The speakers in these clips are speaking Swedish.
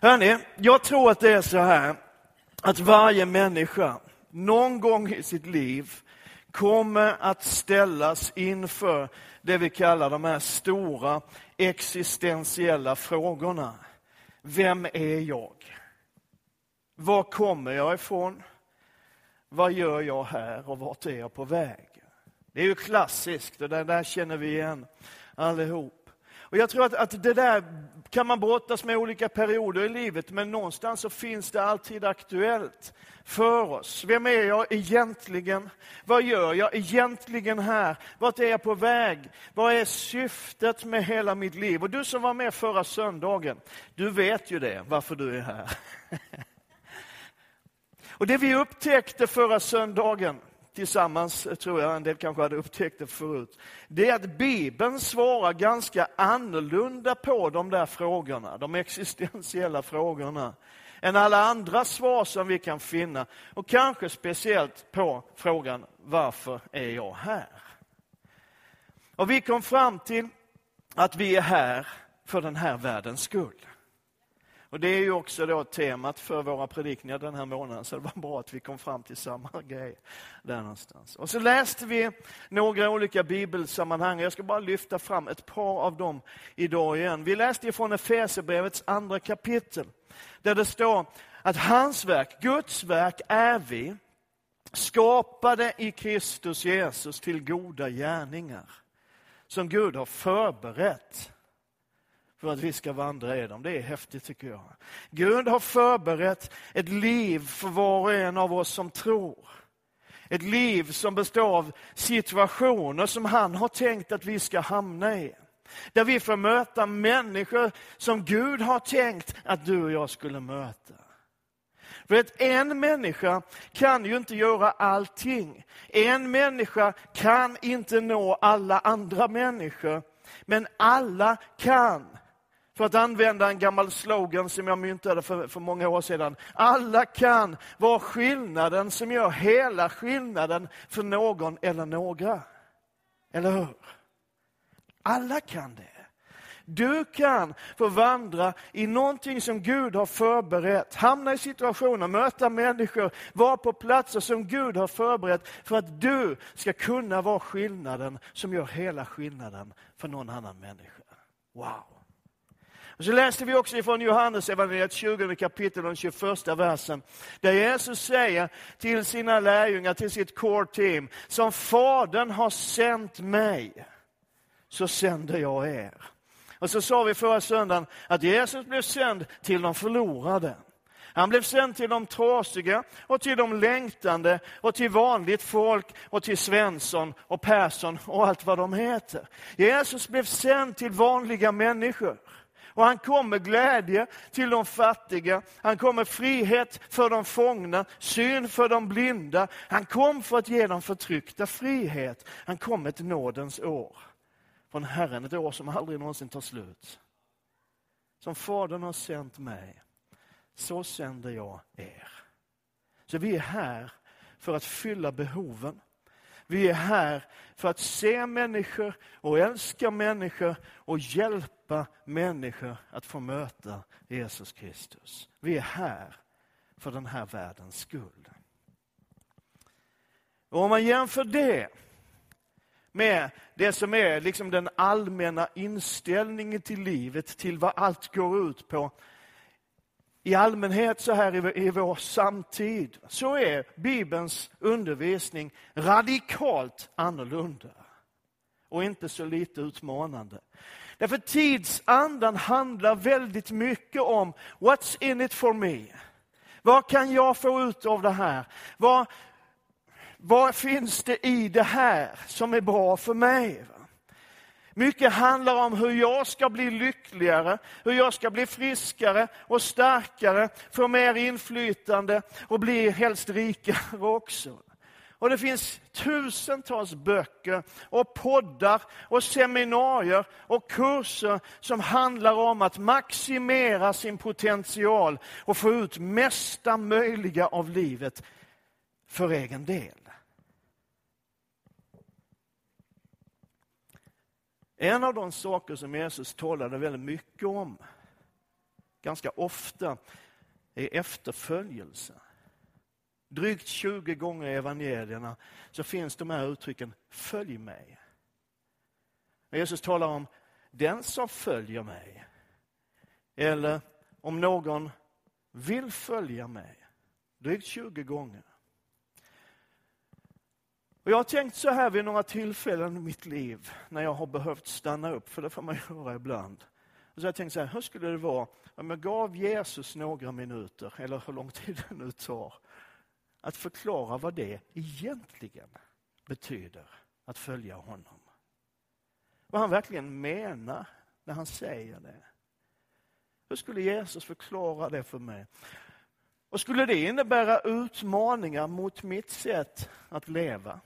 Hörrni, jag tror att det är så här att varje människa någon gång i sitt liv kommer att ställas inför det vi kallar de här stora existentiella frågorna. Vem är jag? Var kommer jag ifrån? Vad gör jag här och vart är jag på väg? Det är ju klassiskt och det där känner vi igen allihop. Och jag tror att, att det där kan man brottas med olika perioder i livet, men någonstans så finns det alltid aktuellt för oss. Vem är jag egentligen? Vad gör jag egentligen här? Vart är jag på väg? Vad är syftet med hela mitt liv? Och du som var med förra söndagen, du vet ju det, varför du är här. Och det vi upptäckte förra söndagen, tillsammans, eh, tror jag, en del kanske hade upptäckt det förut, det är att Bibeln svarar ganska annorlunda på de där frågorna, de existentiella frågorna, än alla andra svar som vi kan finna. Och kanske speciellt på frågan, varför är jag här? Och vi kom fram till att vi är här för den här världens skull. Och Det är ju också då temat för våra predikningar den här månaden, så det var bra att vi kom fram till samma grej där någonstans. Och så läste vi några olika bibelsammanhang. Jag ska bara lyfta fram ett par av dem idag igen. Vi läste från Efesierbrevets andra kapitel, där det står att hans verk, Guds verk, är vi skapade i Kristus Jesus till goda gärningar, som Gud har förberett för att vi ska vandra i dem. Det är häftigt tycker jag. Gud har förberett ett liv för var och en av oss som tror. Ett liv som består av situationer som han har tänkt att vi ska hamna i. Där vi får möta människor som Gud har tänkt att du och jag skulle möta. För att en människa kan ju inte göra allting. En människa kan inte nå alla andra människor. Men alla kan för att använda en gammal slogan som jag myntade för, för många år sedan. Alla kan vara skillnaden som gör hela skillnaden för någon eller några. Eller hur? Alla kan det. Du kan få vandra i någonting som Gud har förberett, hamna i situationer, möta människor, vara på platser som Gud har förberett för att du ska kunna vara skillnaden som gör hela skillnaden för någon annan människa. Wow! Och så läste vi också ifrån Johannes evangeliet 20 kapitel, den 21 versen, där Jesus säger till sina lärjungar, till sitt core team, som Fadern har sänt mig, så sänder jag er. Och så sa vi förra söndagen att Jesus blev sänd till de förlorade. Han blev sänd till de trasiga och till de längtande och till vanligt folk och till Svensson och Persson och allt vad de heter. Jesus blev sänd till vanliga människor. Och han kom med glädje till de fattiga. Han kom med frihet för de fångna, syn för de blinda. Han kom för att ge de förtryckta frihet. Han kom ett nådens år från Herren, ett år som aldrig någonsin tar slut. Som Fadern har sänt mig, så sänder jag er. Så vi är här för att fylla behoven vi är här för att se människor och älska människor och hjälpa människor att få möta Jesus Kristus. Vi är här för den här världens skull. Och om man jämför det med det som är liksom den allmänna inställningen till livet, till vad allt går ut på, i allmänhet så här i, vår samtid, så är Bibelns undervisning radikalt annorlunda. Och inte så lite utmanande. Därför tidsandan handlar väldigt mycket om what's in it for me? Vad kan jag få ut av det här? Vad, vad finns det i det här som är bra för mig? Mycket handlar om hur jag ska bli lyckligare, hur jag ska bli friskare och starkare, få mer inflytande och bli helst rikare också. Och det finns tusentals böcker och poddar och seminarier och kurser som handlar om att maximera sin potential och få ut mesta möjliga av livet för egen del. En av de saker som Jesus talade väldigt mycket om, ganska ofta är efterföljelse. Drygt 20 gånger i evangelierna så finns de här uttrycken följ mig. Jesus talar om den som följer mig. Eller om någon vill följa mig. Drygt 20 gånger. Och jag har tänkt så här vid några tillfällen i mitt liv när jag har behövt stanna upp, för det får man göra ibland. Och så har jag tänkt så här, hur skulle det vara om jag gav Jesus några minuter, eller hur lång tid det nu tar, att förklara vad det egentligen betyder att följa honom. Vad han verkligen menar när han säger det. Hur skulle Jesus förklara det för mig? Och skulle det innebära utmaningar mot mitt sätt att leva?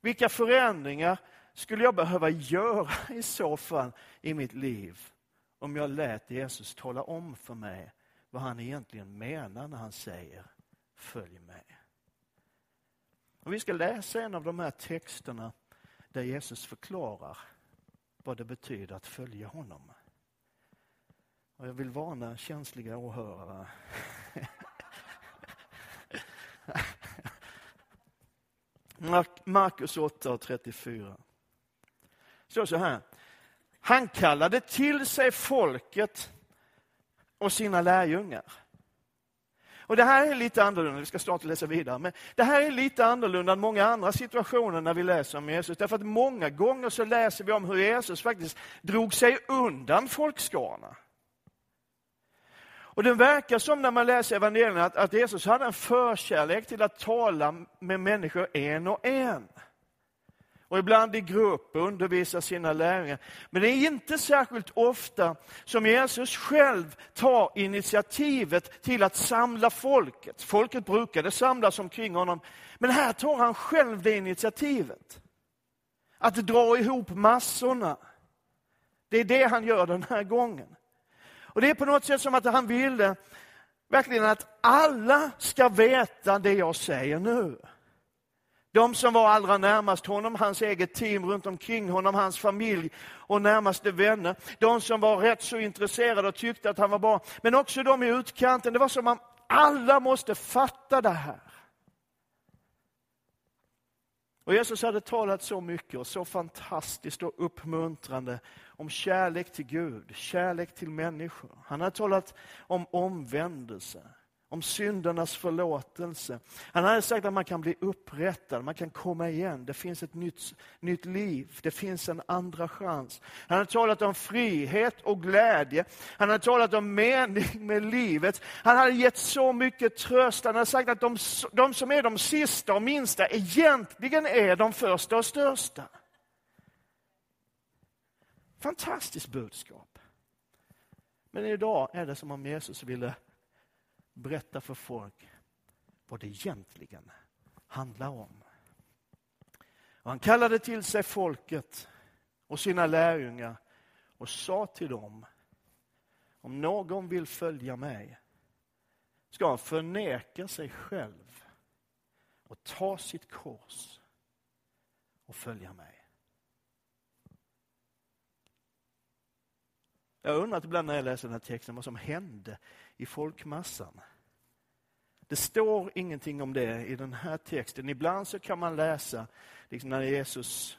Vilka förändringar skulle jag behöva göra i så fall i mitt liv om jag lät Jesus tala om för mig vad han egentligen menar när han säger följ med. Och vi ska läsa en av de här texterna där Jesus förklarar vad det betyder att följa honom. Och jag vill varna känsliga åhörare. Markus 8 och 34. Så så här. Han kallade till sig folket och sina lärjungar. Och Det här är lite annorlunda, vi ska snart läsa vidare, men det här är lite annorlunda än många andra situationer när vi läser om Jesus. Därför att många gånger så läser vi om hur Jesus faktiskt drog sig undan folkskarorna. Och det verkar som när man läser evangelierna att, att Jesus hade en förkärlek till att tala med människor en och en och ibland i grupp undervisar sina lärare. Men det är inte särskilt ofta som Jesus själv tar initiativet till att samla folket. Folket brukade samlas omkring honom, men här tar han själv det initiativet. Att dra ihop massorna. Det är det han gör den här gången. Och Det är på något sätt som att han ville verkligen att alla ska veta det jag säger nu. De som var allra närmast honom, hans eget team runt omkring honom, hans familj och närmaste vänner. De som var rätt så intresserade och tyckte att han var bra. Men också de i utkanten. Det var som om alla måste fatta det här. Och Jesus hade talat så mycket och så fantastiskt och uppmuntrande om kärlek till Gud, kärlek till människor. Han hade talat om omvändelse om syndernas förlåtelse. Han hade sagt att man kan bli upprättad, man kan komma igen. Det finns ett nytt, nytt liv, det finns en andra chans. Han hade talat om frihet och glädje. Han hade talat om mening med livet. Han hade gett så mycket tröst. Han hade sagt att de, de som är de sista och minsta egentligen är de första och största. Fantastiskt budskap. Men idag är det som om Jesus ville berätta för folk vad det egentligen handlar om. Och han kallade till sig folket och sina lärjungar och sa till dem om någon vill följa mig ska han förneka sig själv och ta sitt kors och följa mig. Jag har undrat ibland när jag läser den här texten vad som hände i folkmassan. Det står ingenting om det i den här texten. Ibland så kan man läsa, liksom när Jesus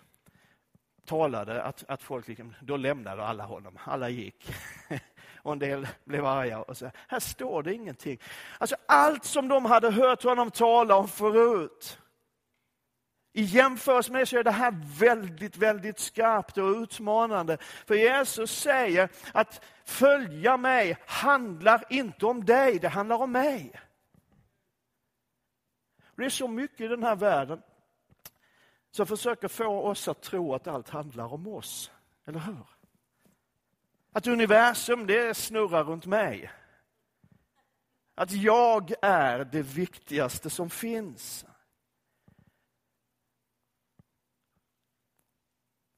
talade, att, att folk liksom, då lämnade alla honom. Alla gick. Och en del blev arga. Och så. Här står det ingenting. Alltså allt som de hade hört honom tala om förut. I jämförelse med det så är det här väldigt, väldigt skarpt och utmanande. För Jesus säger att följa mig handlar inte om dig, det handlar om mig. Det är så mycket i den här världen som försöker få oss att tro att allt handlar om oss. Eller hur? Att universum, det snurrar runt mig. Att jag är det viktigaste som finns.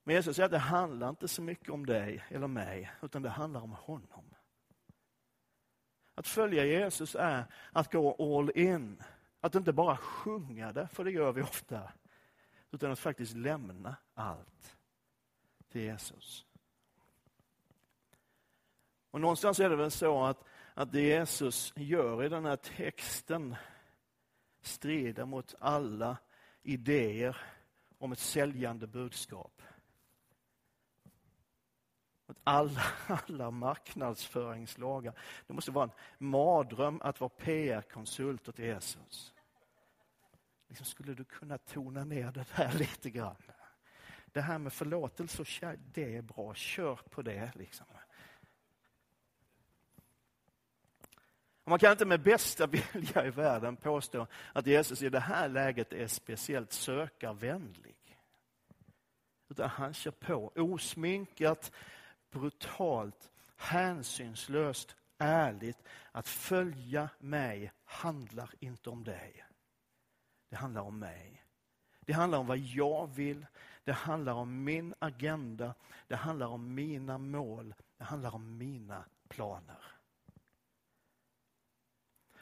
Men Jesus säger att det handlar inte så mycket om dig eller mig, utan det handlar om honom. Att följa Jesus är att gå all in. Att inte bara sjunga det, för det gör vi ofta, utan att faktiskt lämna allt till Jesus. Och någonstans är det väl så att, att det Jesus gör i den här texten strider mot alla idéer om ett säljande budskap. Alla, alla marknadsföringslagar. Det måste vara en mardröm att vara PR-konsult åt Jesus. Liksom skulle du kunna tona ner det där lite grann? Det här med förlåtelse och kärlek, det är bra. Kör på det. Liksom. Man kan inte med bästa vilja i världen påstå att Jesus i det här läget är speciellt sökarvänlig. Utan han kör på osminkat, brutalt, hänsynslöst, ärligt. Att följa mig handlar inte om dig. Det handlar om mig. Det handlar om vad jag vill. Det handlar om min agenda. Det handlar om mina mål. Det handlar om mina planer.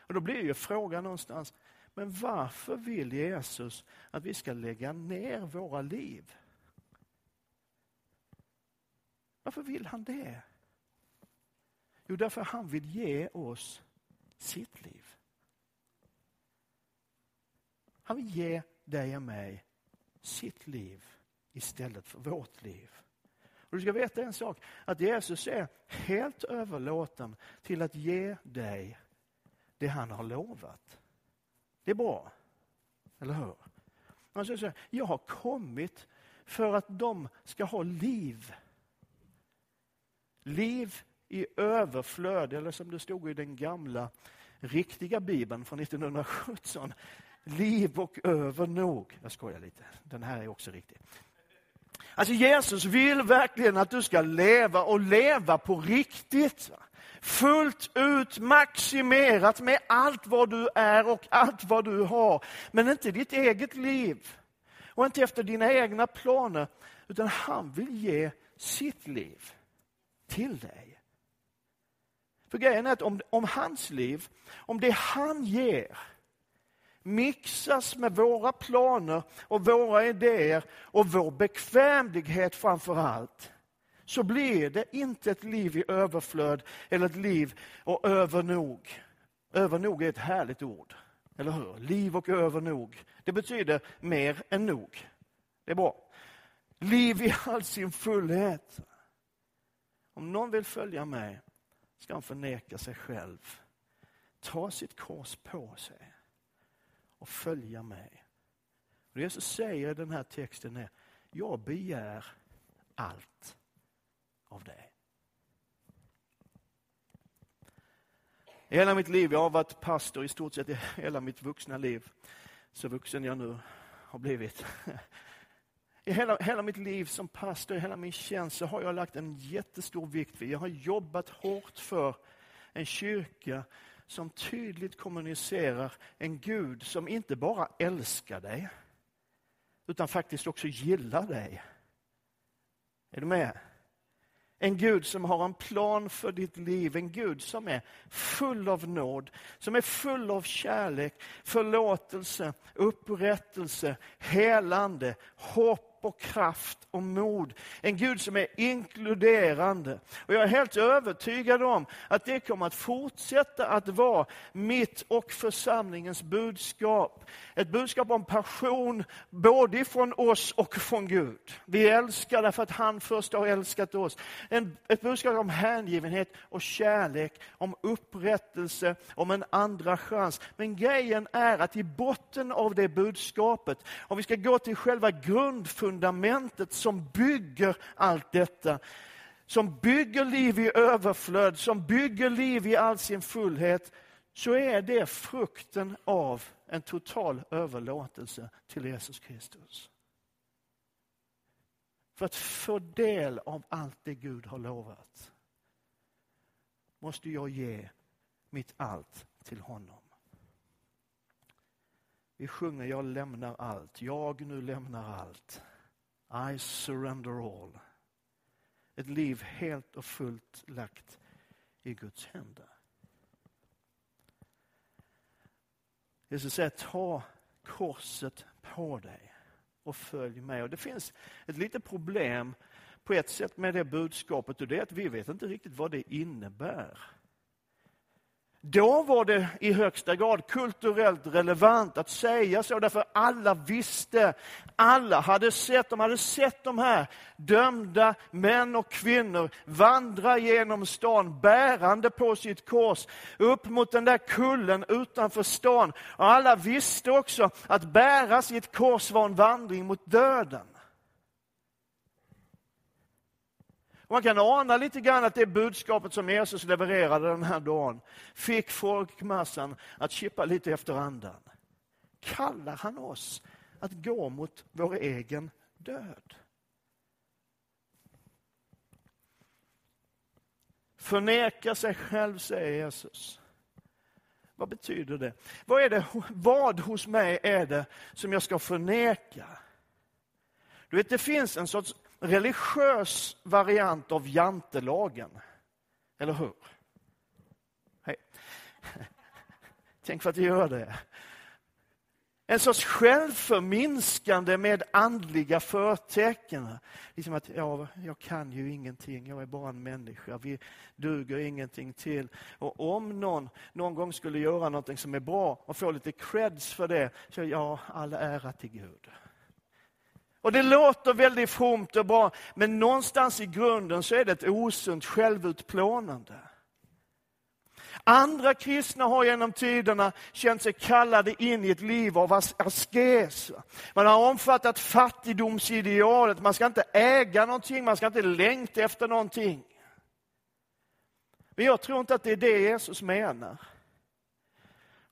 Och Då blir ju frågan någonstans, men varför vill Jesus att vi ska lägga ner våra liv? Varför vill han det? Jo, därför han vill ge oss sitt liv. Han vill ge dig och mig sitt liv istället för vårt liv. Och Du ska veta en sak, att Jesus är helt överlåten till att ge dig det han har lovat. Det är bra, eller hur? Han säger jag har kommit för att de ska ha liv. Liv i överflöd, eller som det stod i den gamla riktiga bibeln från 1917. Liv och övernog. Jag skojar lite, den här är också riktig. Alltså Jesus vill verkligen att du ska leva och leva på riktigt. Fullt ut maximerat med allt vad du är och allt vad du har. Men inte ditt eget liv. Och inte efter dina egna planer. Utan han vill ge sitt liv till dig. För grejen är att om, om hans liv, om det han ger mixas med våra planer och våra idéer och vår bekvämlighet framför allt så blir det inte ett liv i överflöd eller ett liv och övernog. Övernog är ett härligt ord, eller hur? Liv och övernog. Det betyder mer än nog. Det är bra. Liv i all sin fullhet. Om någon vill följa mig ska han förneka sig själv, ta sitt kors på sig och följa mig. Och det Jesus säger i den här texten är, jag begär allt av dig. I hela mitt liv, jag har varit pastor i stort sett i hela mitt vuxna liv, så vuxen jag nu har blivit. I hela, hela mitt liv som pastor, i hela min tjänst, så har jag lagt en jättestor vikt vid, jag har jobbat hårt för en kyrka som tydligt kommunicerar en Gud som inte bara älskar dig, utan faktiskt också gillar dig. Är du med? En Gud som har en plan för ditt liv, en Gud som är full av nåd, som är full av kärlek, förlåtelse, upprättelse, helande, hopp och kraft och mod. En Gud som är inkluderande. Och jag är helt övertygad om att det kommer att fortsätta att vara mitt och församlingens budskap. Ett budskap om passion, både från oss och från Gud. Vi älskar därför att han först har älskat oss. En, ett budskap om hängivenhet och kärlek, om upprättelse, om en andra chans. Men grejen är att i botten av det budskapet, om vi ska gå till själva grundfundamentet fundamentet som bygger allt detta. Som bygger liv i överflöd, som bygger liv i all sin fullhet. Så är det frukten av en total överlåtelse till Jesus Kristus. För att få del av allt det Gud har lovat måste jag ge mitt allt till honom. Vi sjunger Jag lämnar allt, jag nu lämnar allt. I surrender all. Ett liv helt och fullt lagt i Guds händer. Jesus säger ta korset på dig och följ mig. Och det finns ett litet problem på ett sätt med det budskapet och det är att vi vet inte riktigt vad det innebär. Då var det i högsta grad kulturellt relevant att säga så, därför alla visste, alla hade sett, de hade sett de här dömda män och kvinnor vandra genom stan bärande på sitt kors upp mot den där kullen utanför stan. Och alla visste också att bära sitt kors var en vandring mot döden. Och man kan ana lite grann att det budskapet som Jesus levererade den här dagen fick folkmassan att kippa lite efter andan. Kallar han oss att gå mot vår egen död? Förneka sig själv, säger Jesus. Vad betyder det? Vad, är det? vad hos mig är det som jag ska förneka? Du vet, det finns en sorts religiös variant av jantelagen. Eller hur? Hej. Tänk för att det gör det. En sorts självförminskande med andliga förtecken. Liksom att ja, jag kan ju ingenting, jag är bara en människa, vi duger ingenting till. Och om någon någon gång skulle göra någonting som är bra och få lite creds för det, så ja, all ära till Gud. Och det låter väldigt fromt och bra, men någonstans i grunden så är det ett osunt självutplånande. Andra kristna har genom tiderna känt sig kallade in i ett liv av askes. Man har omfattat fattigdomsidealet, man ska inte äga någonting, man ska inte längta efter någonting. Men jag tror inte att det är det Jesus menar.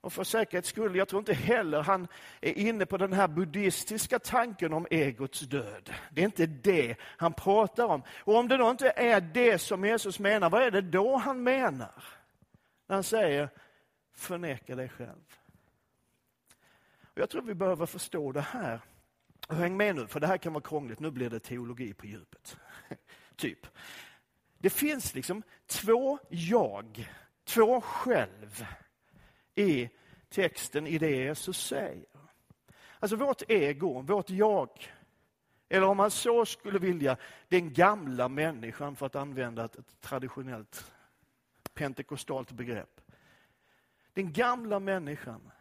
Och för säkerhets skull, jag tror inte heller han är inne på den här buddhistiska tanken om egots död. Det är inte det han pratar om. Och om det då inte är det som Jesus menar, vad är det då han menar? När han säger, förneka dig själv. Och jag tror vi behöver förstå det här. häng med nu, för det här kan vara krångligt. Nu blir det teologi på djupet. typ. Det finns liksom två jag, två själv i texten i det Jesus säger. Alltså vårt ego, vårt jag, eller om man så skulle vilja, den gamla människan för att använda ett, traditionellt pentekostalt begrepp. Den gamla människan,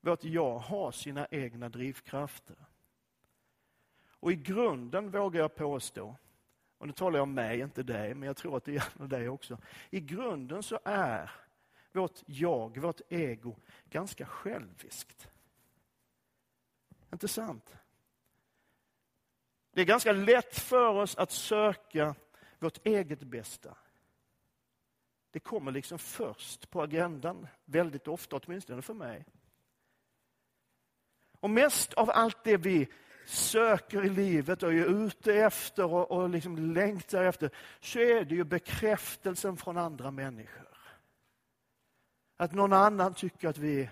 vårt jag, har sina egna drivkrafter. Och i grunden vågar jag påstå, och nu talar jag om mig, inte dig, men jag tror att det gäller dig också. I grunden så är vårt jag, vårt ego, ganska själviskt. Inte sant? Det är ganska lätt för oss att söka vårt eget bästa. Det kommer liksom först på agendan, väldigt ofta, åtminstone för mig. Och mest av allt det vi söker i livet och är ute efter och, och liksom längtar efter, så är det ju bekräftelsen från andra människor. Att någon annan tycker att vi,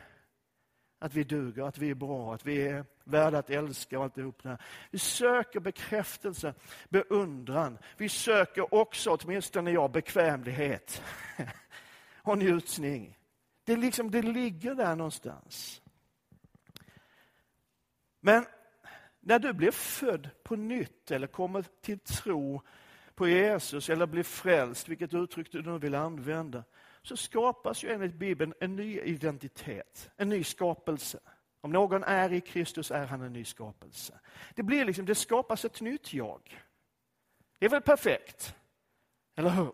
att vi duger, att vi är bra, att vi är värda att älska och alltihop det här. Vi söker bekräftelse, beundran. Vi söker också, åtminstone jag, bekvämlighet och njutning. Det, liksom, det ligger där någonstans. Men när du blir född på nytt eller kommer till tro på Jesus eller blir frälst, vilket uttryck du nu vill använda, så skapas ju enligt Bibeln en ny identitet, en ny skapelse. Om någon är i Kristus är han en ny skapelse. Det, blir liksom, det skapas ett nytt jag. Det är väl perfekt? Eller hur?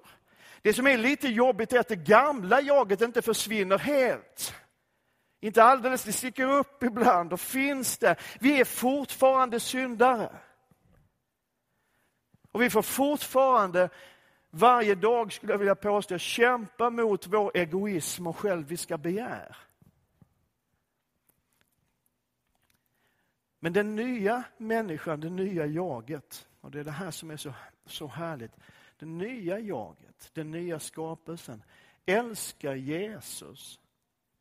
Det som är lite jobbigt är att det gamla jaget inte försvinner helt. Inte alldeles, det sticker upp ibland och finns där. Vi är fortfarande syndare. Och vi får fortfarande varje dag, skulle jag vilja påstå, kämpa mot vår egoism och själviska begär. Men den nya människan, det nya jaget, och det är det här som är så, så härligt. Det nya jaget, den nya skapelsen, älskar Jesus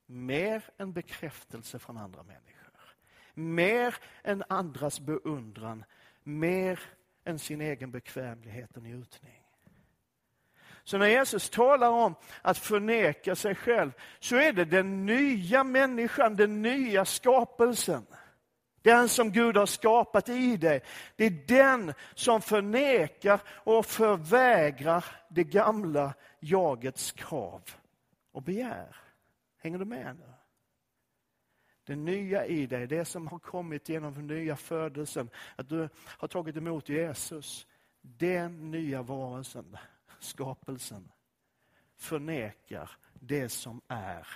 mer än bekräftelse från andra människor. Mer än andras beundran, mer än sin egen bekvämlighet och njutning. Så när Jesus talar om att förneka sig själv, så är det den nya människan, den nya skapelsen. Den som Gud har skapat i dig. Det är den som förnekar och förvägrar det gamla jagets krav och begär. Hänger du med nu? Det nya i dig, det som har kommit genom den nya födelsen, att du har tagit emot Jesus. Den nya varelsen, skapelsen, förnekar det som är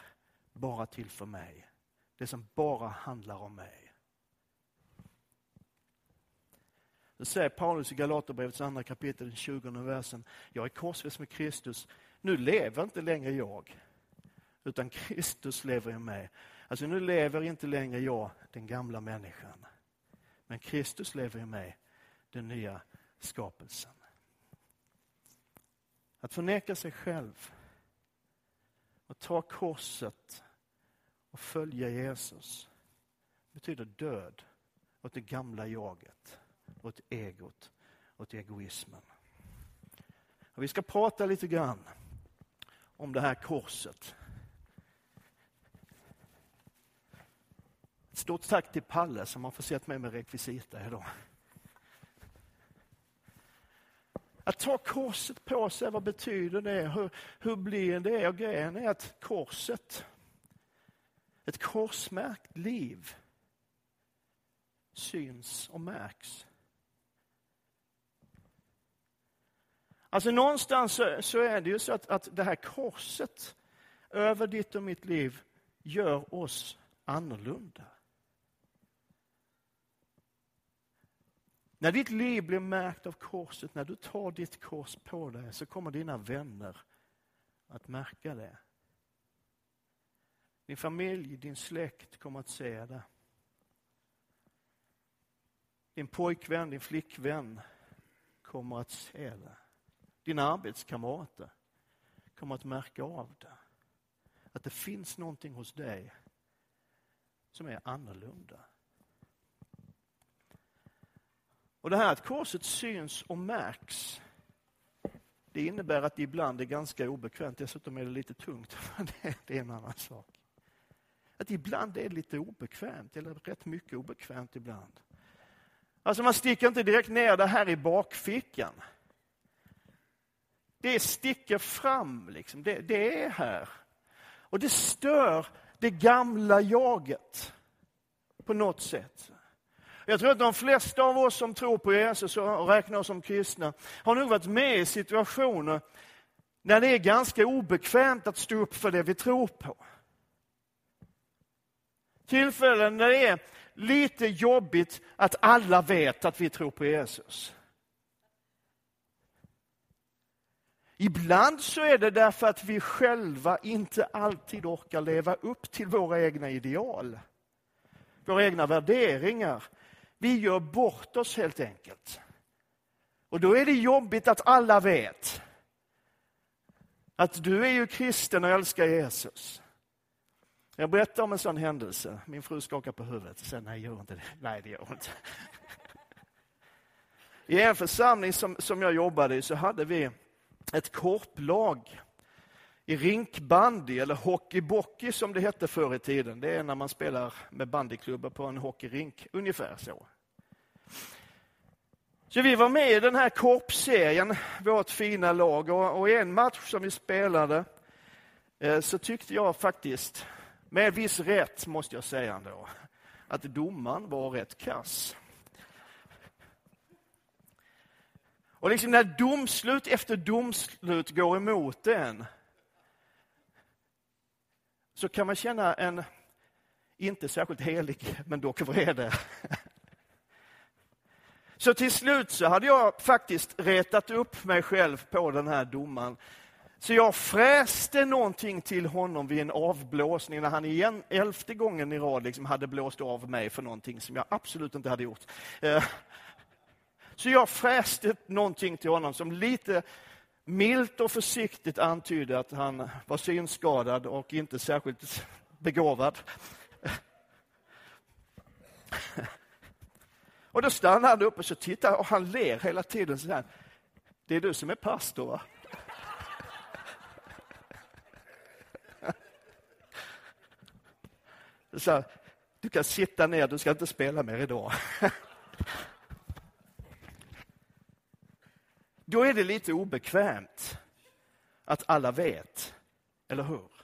bara till för mig. Det som bara handlar om mig. Det säger Paulus i Galaterbrevets andra kapitel, den 20 versen. Jag är korsfäst med Kristus. Nu lever inte längre jag, utan Kristus lever i mig. Alltså nu lever inte längre jag, den gamla människan. Men Kristus lever i mig, den nya skapelsen. Att förneka sig själv och ta korset och följa Jesus betyder död åt det gamla jaget, åt egot, åt egoismen. Och vi ska prata lite grann om det här korset. Stort tack till Palle som har försett mig med rekvisita idag. Att ta korset på sig, vad betyder det? Hur, hur blir det? Och grejen är att korset, ett korsmärkt liv, syns och märks. Alltså någonstans så, så är det ju så att, att det här korset över ditt och mitt liv gör oss annorlunda. När ditt liv blir märkt av korset, när du tar ditt kors på dig, så kommer dina vänner att märka det. Din familj, din släkt kommer att se det. Din pojkvän, din flickvän kommer att se det. Dina arbetskamrater kommer att märka av det. Att det finns någonting hos dig som är annorlunda. Och det här att korset syns och märks, det innebär att det ibland är ganska obekvämt. Dessutom är det lite tungt, det är en annan sak. Att ibland är det lite obekvämt, eller rätt mycket obekvämt ibland. Alltså man sticker inte direkt ner det här i bakfickan. Det sticker fram, liksom. det, det är här. Och det stör det gamla jaget på något sätt. Jag tror att de flesta av oss som tror på Jesus och räknar oss som kristna har nog varit med i situationer när det är ganska obekvämt att stå upp för det vi tror på. Tillfällen när det är lite jobbigt att alla vet att vi tror på Jesus. Ibland så är det därför att vi själva inte alltid orkar leva upp till våra egna ideal. Våra egna värderingar vi gör bort oss helt enkelt. Och då är det jobbigt att alla vet att du är ju kristen och älskar Jesus. Jag berättar om en sån händelse. Min fru skakar på huvudet och säger nej, gör inte det. Nej, det gör hon inte. I en församling som, som jag jobbade i så hade vi ett korplag i rinkbandy eller hockeybockey som det hette förr i tiden. Det är när man spelar med bandyklubbor på en hockeyrink, ungefär så. Så vi var med i den här korpserien, vårt fina lag, och, i en match som vi spelade eh, så tyckte jag faktiskt, med viss rätt måste jag säga ändå, att domaren var rätt kass. Och liksom när domslut efter domslut går emot en så kan man känna en, inte särskilt helig, men dock vrede. Så till slut så hade jag faktiskt retat upp mig själv på den här domaren. Så jag fräste någonting till honom vid en avblåsning när han igen, elfte gången i rad liksom hade blåst av mig för någonting som jag absolut inte hade gjort. Eh, så jag fräste någonting till honom som lite milt och försiktigt antydde att han var synskadad och inte särskilt begåvad. Och då stannar han upp och så tittar och han ler hela tiden så här. Det är du som är pastor va? Så här, du kan sitta ner, du ska inte spela mer idag. Då är det lite obekvämt att alla vet, eller hur?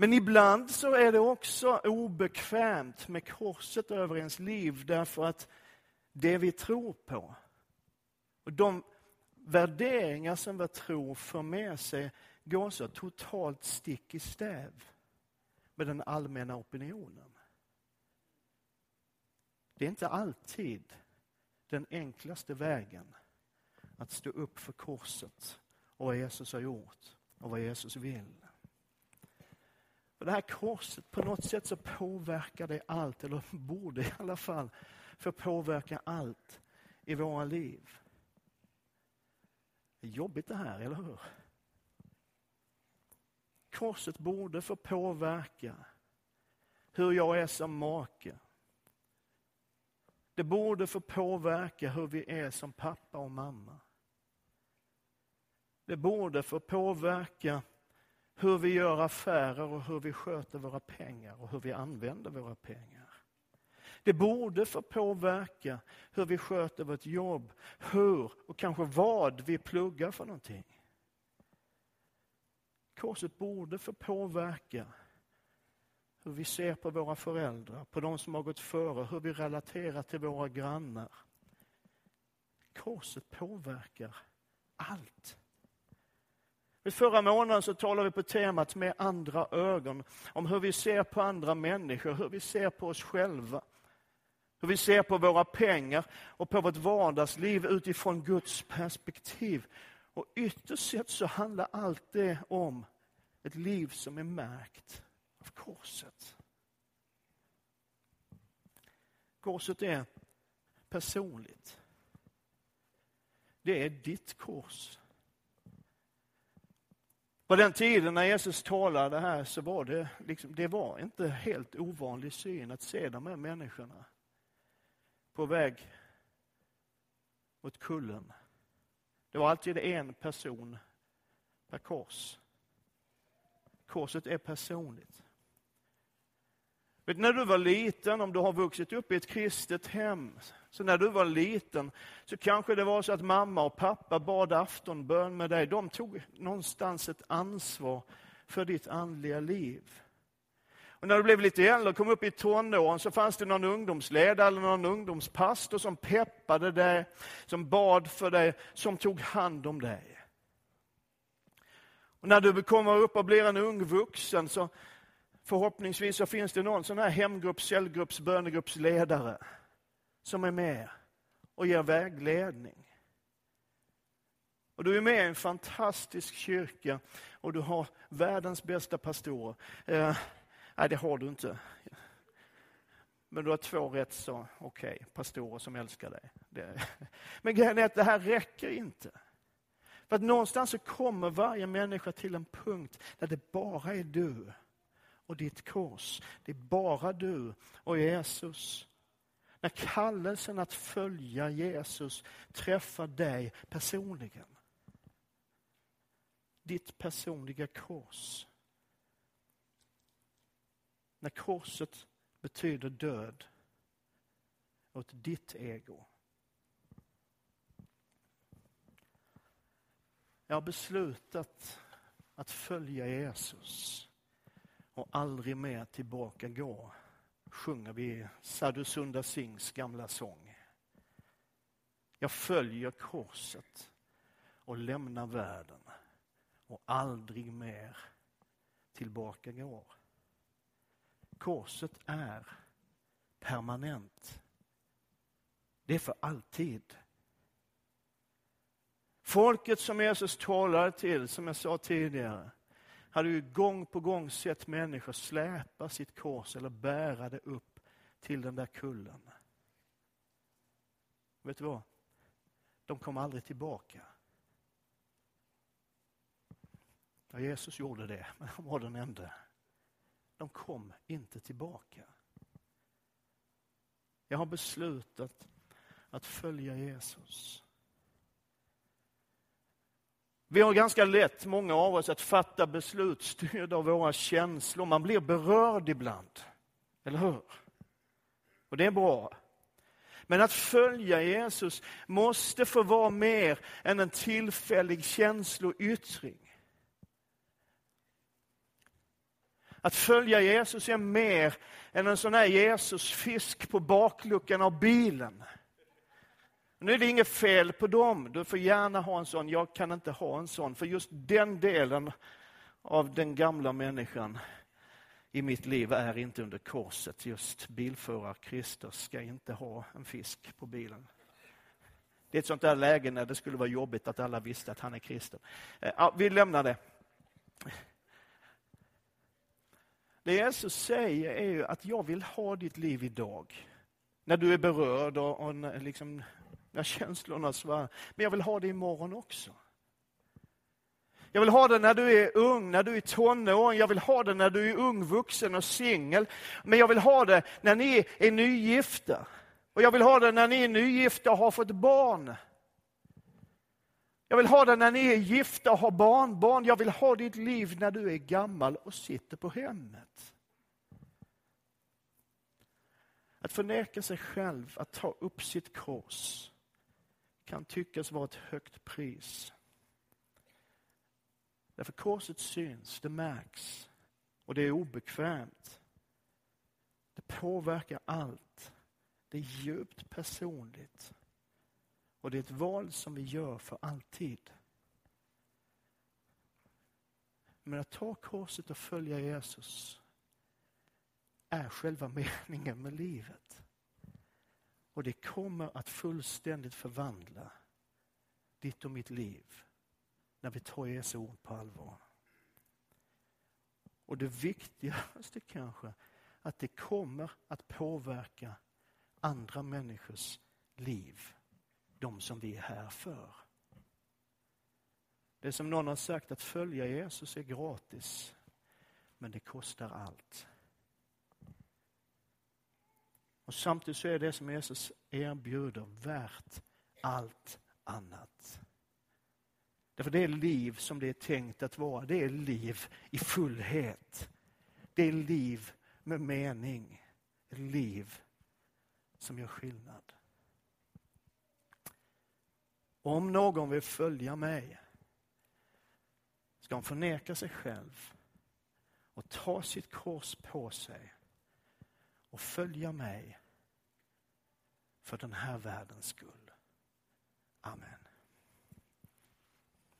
Men ibland så är det också obekvämt med korset över ens liv därför att det vi tror på och de värderingar som vi tror för med sig går så totalt stick i stäv med den allmänna opinionen. Det är inte alltid den enklaste vägen att stå upp för korset och vad Jesus har gjort och vad Jesus vill. Och det här korset, på något sätt så påverkar det allt, eller borde i alla fall få påverka allt i våra liv. Det är jobbigt det här, eller hur? Korset borde få påverka hur jag är som make. Det borde få påverka hur vi är som pappa och mamma. Det borde få påverka hur vi gör affärer och hur vi sköter våra pengar och hur vi använder våra pengar. Det borde få påverka hur vi sköter vårt jobb, hur och kanske vad vi pluggar för någonting. Korset borde få påverka hur vi ser på våra föräldrar, på de som har gått före, hur vi relaterar till våra grannar. Korset påverkar allt. Förra månaden så talade vi på temat med andra ögon, om hur vi ser på andra människor, hur vi ser på oss själva. Hur vi ser på våra pengar och på vårt vardagsliv utifrån Guds perspektiv. Och ytterst sett så handlar allt det om ett liv som är märkt av korset. Korset är personligt. Det är ditt kors. På den tiden när Jesus talade här så var det, liksom, det var inte helt ovanlig syn att se de här människorna på väg mot kullen. Det var alltid en person per kors. Korset är personligt. Vet, när du var liten, om du har vuxit upp i ett kristet hem, så när du var liten så kanske det var så att mamma och pappa bad aftonbön med dig. De tog någonstans ett ansvar för ditt andliga liv. Och när du blev lite äldre och kom upp i tonåren så fanns det någon ungdomsledare eller någon ungdomspastor som peppade dig, som bad för dig, som tog hand om dig. Och när du kommer upp och blir en ung vuxen så förhoppningsvis så finns det någon sån här hemgrupps, cellgrupps, bönegruppsledare som är med och ger vägledning. Och du är med i en fantastisk kyrka och du har världens bästa pastorer. Eh, nej, det har du inte. Men du har två rätt så okej okay, pastorer som älskar dig. Det. Men grejen är att det här räcker inte. För att någonstans så kommer varje människa till en punkt där det bara är du och ditt kors. Det är bara du och Jesus. När kallelsen att följa Jesus träffar dig personligen. Ditt personliga kors. När korset betyder död åt ditt ego. Jag har beslutat att följa Jesus och aldrig mer tillbaka gå, sjunger vi Sadhu Sunda Singhs gamla sång. Jag följer korset och lämnar världen och aldrig mer tillbaka går. Korset är permanent. Det är för alltid. Folket som Jesus talade till, som jag sa tidigare, hade ju gång på gång sett människor släpa sitt kors eller bära det upp till den där kullen. Vet du vad? De kom aldrig tillbaka. Ja, Jesus gjorde det, men han var den enda. De kom inte tillbaka. Jag har beslutat att följa Jesus. Vi har ganska lätt, många av oss, att fatta beslut styrda av våra känslor. Man blir berörd ibland. Eller hur? Och det är bra. Men att följa Jesus måste få vara mer än en tillfällig känsloyttring. Att följa Jesus är mer än en sån här Jesusfisk på bakluckan av bilen. Nu är det inget fel på dem, du får gärna ha en sån. Jag kan inte ha en sån, för just den delen av den gamla människan i mitt liv är inte under korset. Just bilförare Kristus ska inte ha en fisk på bilen. Det är ett sånt där läge när det skulle vara jobbigt att alla visste att han är kristen. Eh, ja, vi lämnar det. Det Jesus säger är ju att jag vill ha ditt liv idag. När du är berörd och, och liksom, när känslorna svarar. Men jag vill ha det imorgon också. Jag vill ha det när du är ung, när du är tonåring. Jag vill ha det när du är ung, vuxen och singel. Men jag vill ha det när ni är nygifta. Och jag vill ha det när ni är nygifta och har fått barn. Jag vill ha det när ni är gifta och har barnbarn. Jag vill ha ditt liv när du är gammal och sitter på hemmet. Att förneka sig själv, att ta upp sitt kors kan tyckas vara ett högt pris. Därför korset syns, det märks och det är obekvämt. Det påverkar allt. Det är djupt personligt. Och det är ett val som vi gör för alltid. Men att ta korset och följa Jesus är själva meningen med livet. Och det kommer att fullständigt förvandla ditt och mitt liv när vi tar Jesu ord på allvar. Och det viktigaste kanske, att det kommer att påverka andra människors liv. De som vi är här för. Det är som någon har sagt, att följa Jesus är gratis. Men det kostar allt. Och samtidigt så är det som Jesus erbjuder värt allt annat. Därför det är liv som det är tänkt att vara. Det är liv i fullhet. Det är liv med mening. Ett liv som gör skillnad. Om någon vill följa mig ska han förneka sig själv och ta sitt kors på sig och följa mig för den här världens skull. Amen.